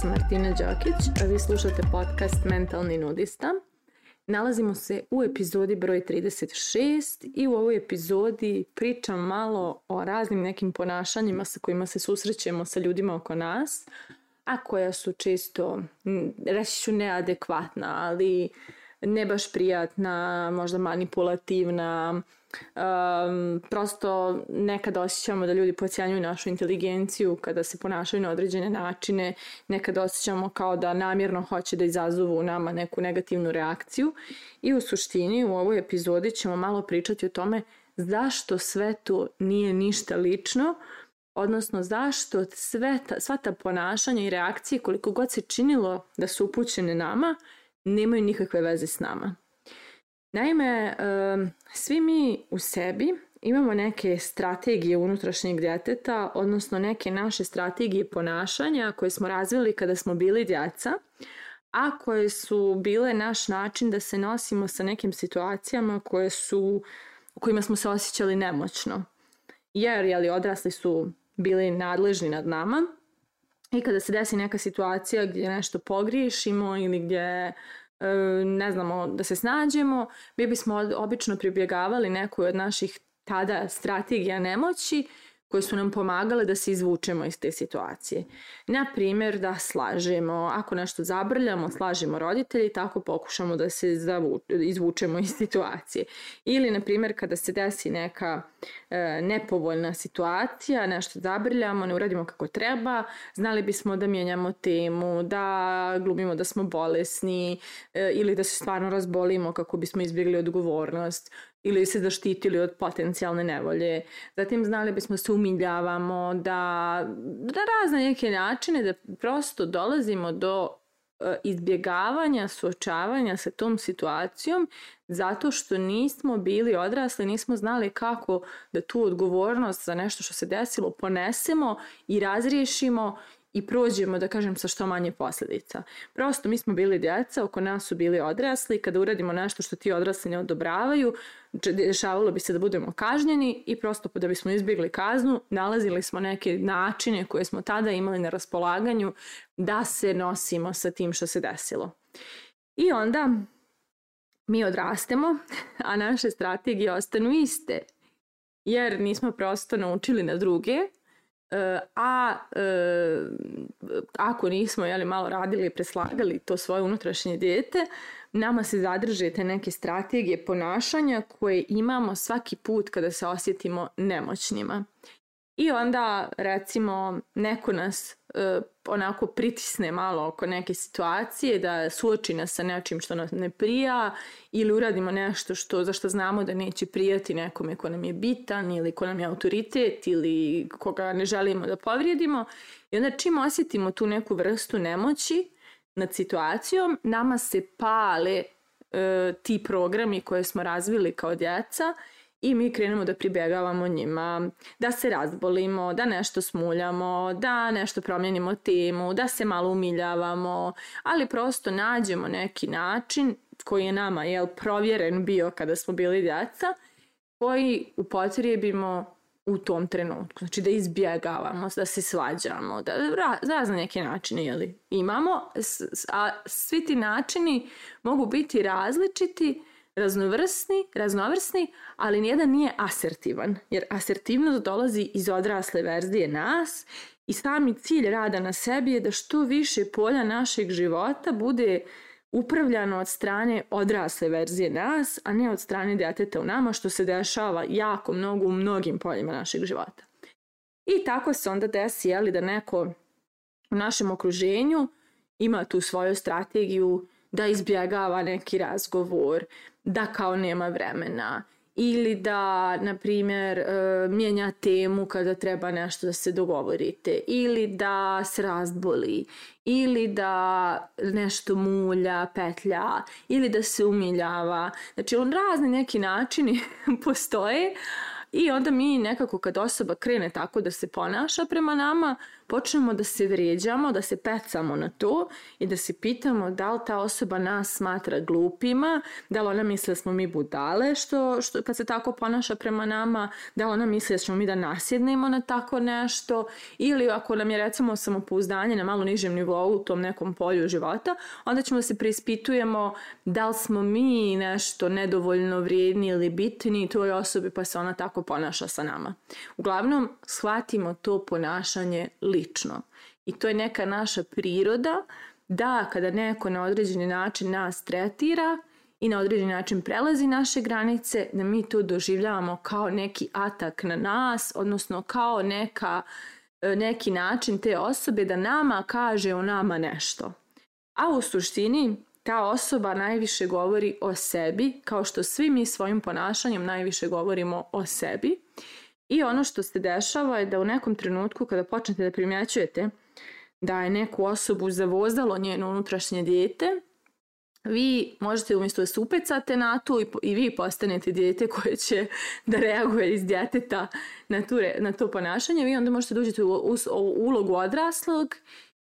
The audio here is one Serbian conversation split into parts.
sam Martina Đokić, a vi slušate podcast Mentalni nudista. Nalazimo se u epizodi broj 36 i u ovoj epizodi pričam malo o raznim nekim ponašanjima sa kojima se susrećemo sa ljudima oko nas, a koja su često, reći ću, neadekvatna, ali uh, ne baš prijatna, možda manipulativna, um, prosto nekada osjećamo da ljudi pocijanjuju našu inteligenciju kada se ponašaju na određene načine, nekada osjećamo kao da namjerno hoće da izazovu u nama neku negativnu reakciju i u suštini u ovoj epizodi ćemo malo pričati o tome zašto sve to nije ništa lično, odnosno zašto sve ta, sva ta ponašanja i reakcije koliko god se činilo da su upućene nama, nemaju nikakve veze s nama. Naime, svi mi u sebi imamo neke strategije unutrašnjeg djeteta, odnosno neke naše strategije ponašanja koje smo razvili kada smo bili djeca, a koje su bile naš način da se nosimo sa nekim situacijama koje su, u kojima smo se osjećali nemoćno. Jer, jeli, odrasli su bili nadležni nad nama, I kada se desi neka situacija gdje nešto pogriješimo ili gdje e, ne znamo da se snađemo, mi bismo obično pribjegavali nekoj od naših tada strategija nemoći koje su nam pomagale da se izvučemo iz te situacije. Na primjer, da slažemo, ako nešto zabrljamo, slažemo roditelji i tako pokušamo da se izvučemo iz situacije. Ili, na primjer, kada se desi neka e, nepovoljna situacija, nešto zabrljamo, ne uradimo kako treba, znali bismo da mijenjamo temu, da glumimo da smo bolesni e, ili da se stvarno razbolimo kako bismo izbjegli odgovornost ili se zaštitili od potencijalne nevolje. Zatim znali bismo se umiljavamo, da na da razne neke načine da prosto dolazimo do e, izbjegavanja, suočavanja sa tom situacijom zato što nismo bili odrasli, nismo znali kako da tu odgovornost za nešto što se desilo ponesemo i razriješimo i prođemo, da kažem, sa što manje posledica. Prosto, mi smo bili djeca, oko nas su bili odrasli, kada uradimo nešto što ti odrasli ne odobravaju, dešavalo bi se da budemo kažnjeni i prosto da bismo izbjegli kaznu, nalazili smo neke načine koje smo tada imali na raspolaganju da se nosimo sa tim što se desilo. I onda mi odrastemo, a naše strategije ostanu iste, jer nismo prosto naučili na druge a e, ako nismo jeli, malo radili i preslagali to svoje unutrašnje dijete, nama se zadrže te neke strategije ponašanja koje imamo svaki put kada se osjetimo nemoćnima. I onda recimo neko nas e, onako pritisne malo oko neke situacije da suoči nas sa nečim što nam ne prija ili uradimo nešto što, za što znamo da neće prijati nekome ko nam je bitan ili ko nam je autoritet ili koga ne želimo da povrijedimo i onda čim osjetimo tu neku vrstu nemoći nad situacijom nama se pale e, ti programi koje smo razvili kao djeca i i mi krenemo da pribegavamo njima, da se razbolimo, da nešto smuljamo, da nešto promijenimo timu, da se malo umiljavamo, ali prosto nađemo neki način koji je nama jel, provjeren bio kada smo bili djeca, koji upotrijebimo u tom trenutku. Znači da izbjegavamo, da se svađamo, da razne neke načine jeli, imamo, a svi ti načini mogu biti različiti, raznovrsni, raznovrsni, ali nijedan nije asertivan, jer asertivnost dolazi iz odrasle verzije nas i sami cilj rada na sebi je da što više polja našeg života bude upravljano od strane odrasle verzije nas, a ne od strane deteta u nama, što se dešava jako mnogo u mnogim poljima našeg života. I tako se onda desi jeli, da neko u našem okruženju ima tu svoju strategiju da izbjegava neki razgovor, da kao nema vremena ili da, na primjer, e, mijenja temu kada treba nešto da se dogovorite, ili da se razboli, ili da nešto mulja, petlja, ili da se umiljava. Znači, on razne neki načini postoje, I onda mi nekako kad osoba krene tako da se ponaša prema nama, počnemo da se vređamo, da se pecamo na to i da se pitamo da li ta osoba nas smatra glupima, da li ona misle da smo mi budale što, što, kad se tako ponaša prema nama, da li ona misle da ćemo mi da nasjednemo na tako nešto ili ako nam je recimo samopouzdanje na malo nižem nivou u tom nekom polju života, onda ćemo da se preispitujemo da li smo mi nešto nedovoljno vrijedni ili bitni toj osobi pa se ona tako ponaša sa nama. Uglavnom, shvatimo to ponašanje lično. I to je neka naša priroda da kada neko na određeni način nas tretira i na određeni način prelazi naše granice, da mi to doživljavamo kao neki atak na nas, odnosno kao neka, e, neki način te osobe da nama kaže o nama nešto. A u suštini ta osoba najviše govori o sebi, kao što svi mi svojim ponašanjem najviše govorimo o sebi. I ono što se dešava je da u nekom trenutku kada počnete da primjećujete da je neku osobu zavozalo njeno unutrašnje dijete, vi možete umjesto da se upecate na to i, i vi postanete dijete koje će da reaguje iz djeteta na, tu, na to ponašanje, vi onda možete da uđete u, u, u ulogu odraslog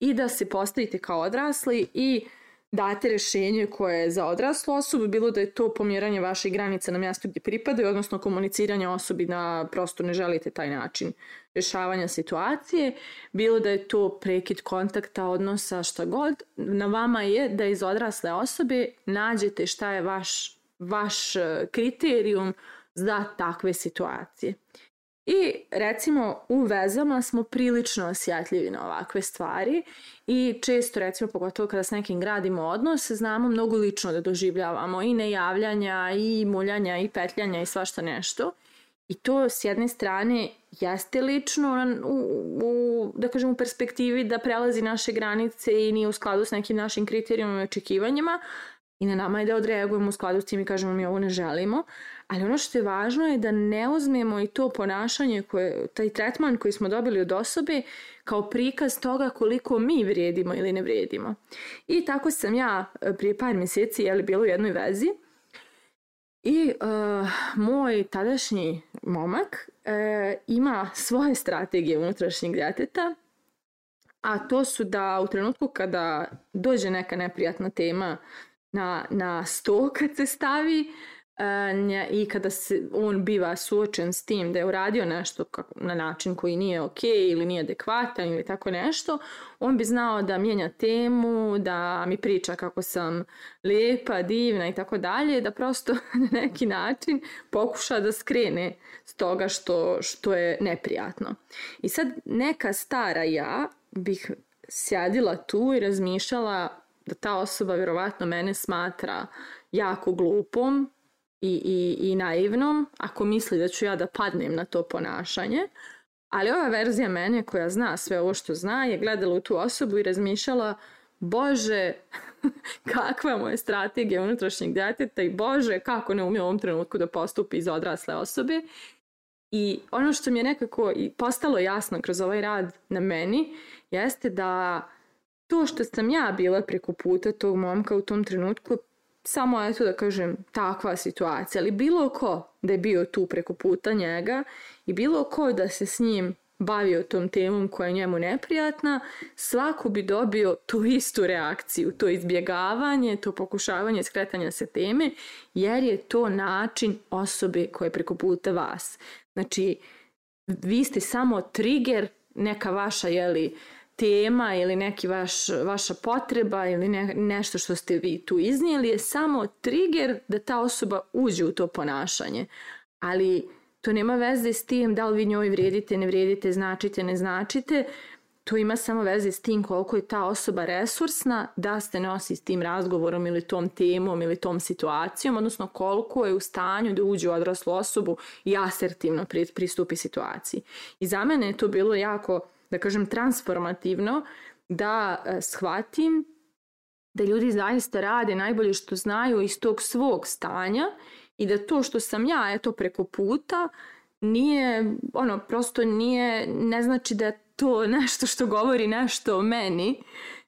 i da se postavite kao odrasli i uh, date rešenje koje je za odraslu osobu, bilo da je to pomjeranje vaše granice na mjesto gdje pripadaju, odnosno komuniciranje osobi na prosto ne želite taj način rješavanja situacije, bilo da je to prekid kontakta, odnosa, šta god, na vama je da iz odrasle osobe nađete šta je vaš, vaš e, kriterijum za takve situacije. I recimo u vezama smo prilično osjetljivi na ovakve stvari i često recimo pogotovo kada s nekim gradimo odnos znamo mnogo lično da doživljavamo i nejavljanja i muljanja i petljanja i svašta nešto. I to s jedne strane jeste lično u, u, da kažem u perspektivi da prelazi naše granice i nije u skladu s nekim našim kriterijima i očekivanjima, I na nama je da odreagujemo u skladu s tim i kažemo mi ovo ne želimo, ali ono što je važno je da ne uzmemo i to ponašanje, koje, taj tretman koji smo dobili od osobe kao prikaz toga koliko mi vrijedimo ili ne vrijedimo. I tako sam ja e, prije par mjeseci jeli, bila u jednoj vezi i uh, moj tadašnji momak uh, ima svoje strategije unutrašnjeg djeteta, a to su da u trenutku kada dođe neka neprijatna tema na, na sto kad se stavi e, i kada se on biva suočen s tim da je uradio nešto kako, na način koji nije ok ili nije adekvatan ili tako nešto, on bi znao da mijenja temu, da mi priča kako sam lijepa, divna i tako dalje, da prosto na neki način pokuša da skrene s toga što, što je neprijatno. I sad neka stara ja bih sjadila tu i razmišljala da ta osoba vjerovatno mene smatra jako glupom i, i, i naivnom ako misli da ću ja da padnem na to ponašanje. Ali ova verzija mene koja zna sve ovo što zna je gledala u tu osobu i razmišljala Bože, kakva je moja strategija unutrašnjeg djeteta i Bože, kako ne umije u ovom trenutku da postupi iz odrasle osobe. I ono što mi je nekako i postalo jasno kroz ovaj rad na meni jeste da to što sam ja bila preko puta tog momka u tom trenutku samo eto da kažem takva situacija, ali bilo ko da je bio tu preko puta njega i bilo ko da se s njim bavio tom temom koja je njemu neprijatna, svako bi dobio tu istu reakciju, to izbjegavanje, to pokušavanje skretanja se teme, jer je to način osobe koja je preko puta vas. Znači, vi ste samo trigger, neka vaša, jeli, tema ili neki vaš, vaša potreba ili ne, nešto što ste vi tu iznijeli je samo trigger da ta osoba uđe u to ponašanje. Ali to nema veze s tim da li vi njoj vredite, ne vredite, značite, ne značite. To ima samo veze s tim koliko je ta osoba resursna da ste nosi s tim razgovorom ili tom temom ili tom situacijom, odnosno koliko je u stanju da uđe u odraslu osobu i asertivno pristupi situaciji. I za mene je to bilo jako da kažem, transformativno, da e, shvatim da ljudi zaista rade najbolje što znaju iz tog svog stanja i da to što sam ja, eto, preko puta, nije, ono, prosto nije, ne znači da to nešto što govori nešto o meni,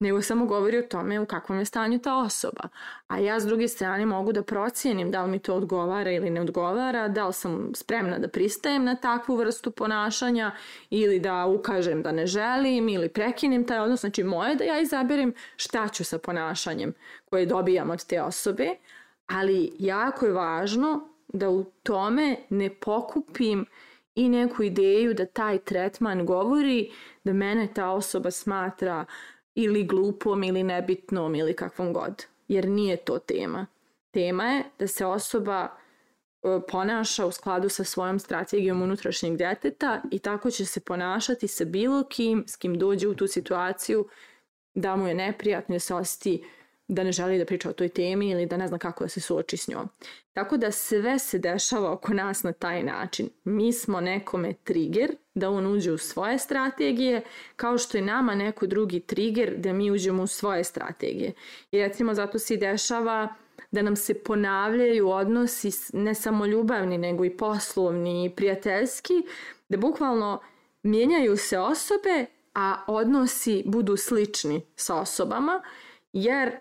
nego samo govori o tome u kakvom je stanju ta osoba. A ja s druge strane mogu da procijenim da li mi to odgovara ili ne odgovara, da li sam spremna da pristajem na takvu vrstu ponašanja ili da ukažem da ne želim ili prekinem taj odnos. Znači moje da ja izaberem šta ću sa ponašanjem koje dobijam od te osobe, ali jako je važno da u tome ne pokupim i neku ideju da taj tretman govori da mene ta osoba smatra uh, ili glupom ili nebitnom ili kakvom god, jer nije to tema. Tema je da se osoba e, ponaša u skladu sa svojom strategijom unutrašnjeg deteta i tako će se ponašati sa bilo kim s kim dođe u tu situaciju da mu je neprijatno i da se osjeti da ne želi da priča o toj temi ili da ne zna kako da se suoči s njom. Tako da sve se dešava oko nas na taj način. Mi smo nekome trigger da on uđe u svoje strategije, kao što je nama neko drugi trigger da mi uđemo u svoje strategije. I recimo zato se i dešava da nam se ponavljaju odnosi ne samo ljubavni, nego i poslovni i prijateljski, da bukvalno mijenjaju se osobe, a odnosi budu slični sa osobama, jer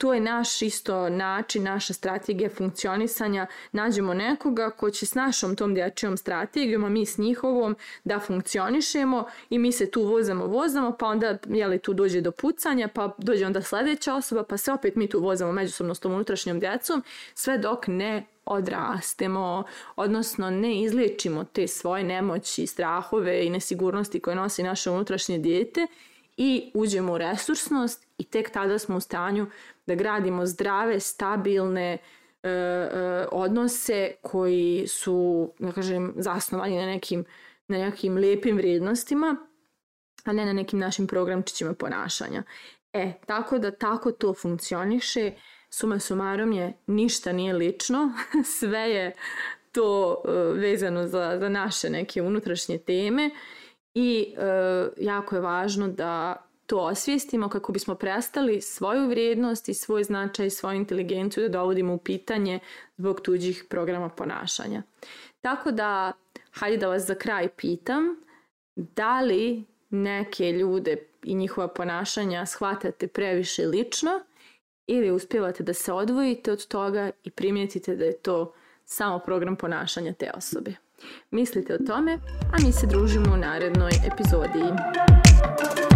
to je naš isto način, naša strategija funkcionisanja, nađemo nekoga ko će s našom tom dječijom strategijom, a mi s njihovom, da funkcionišemo i mi se tu vozamo, vozamo, pa onda jeli, tu dođe do pucanja, pa dođe onda sledeća osoba, pa se opet mi tu vozamo međusobno s tom unutrašnjom djecom, sve dok ne odrastemo, odnosno ne izlečimo te svoje nemoći, strahove i nesigurnosti koje nosi naše unutrašnje dijete i uđemo u resursnost i tek tada smo u stanju da gradimo zdrave, stabilne e, e, odnose koji su, da kažem, zasnovani na nekim, na nekim lepim vrijednostima, a ne na nekim našim programčićima ponašanja. E, tako da tako to funkcioniše, suma sumarom je ništa nije lično, sve je to e, vezano za, za naše neke unutrašnje teme i e, jako je važno da to osvijestimo kako bismo prestali svoju vrijednost i svoj značaj i svoju inteligenciju da dovodimo u pitanje zbog tuđih programa ponašanja. Tako da, hajde da vas za kraj pitam, da li neke ljude i njihova ponašanja shvatate previše lično ili uspjevate da se odvojite od toga i primijetite da je to samo program ponašanja te osobe. Mislite o tome, a mi se družimo u narednoj epizodiji.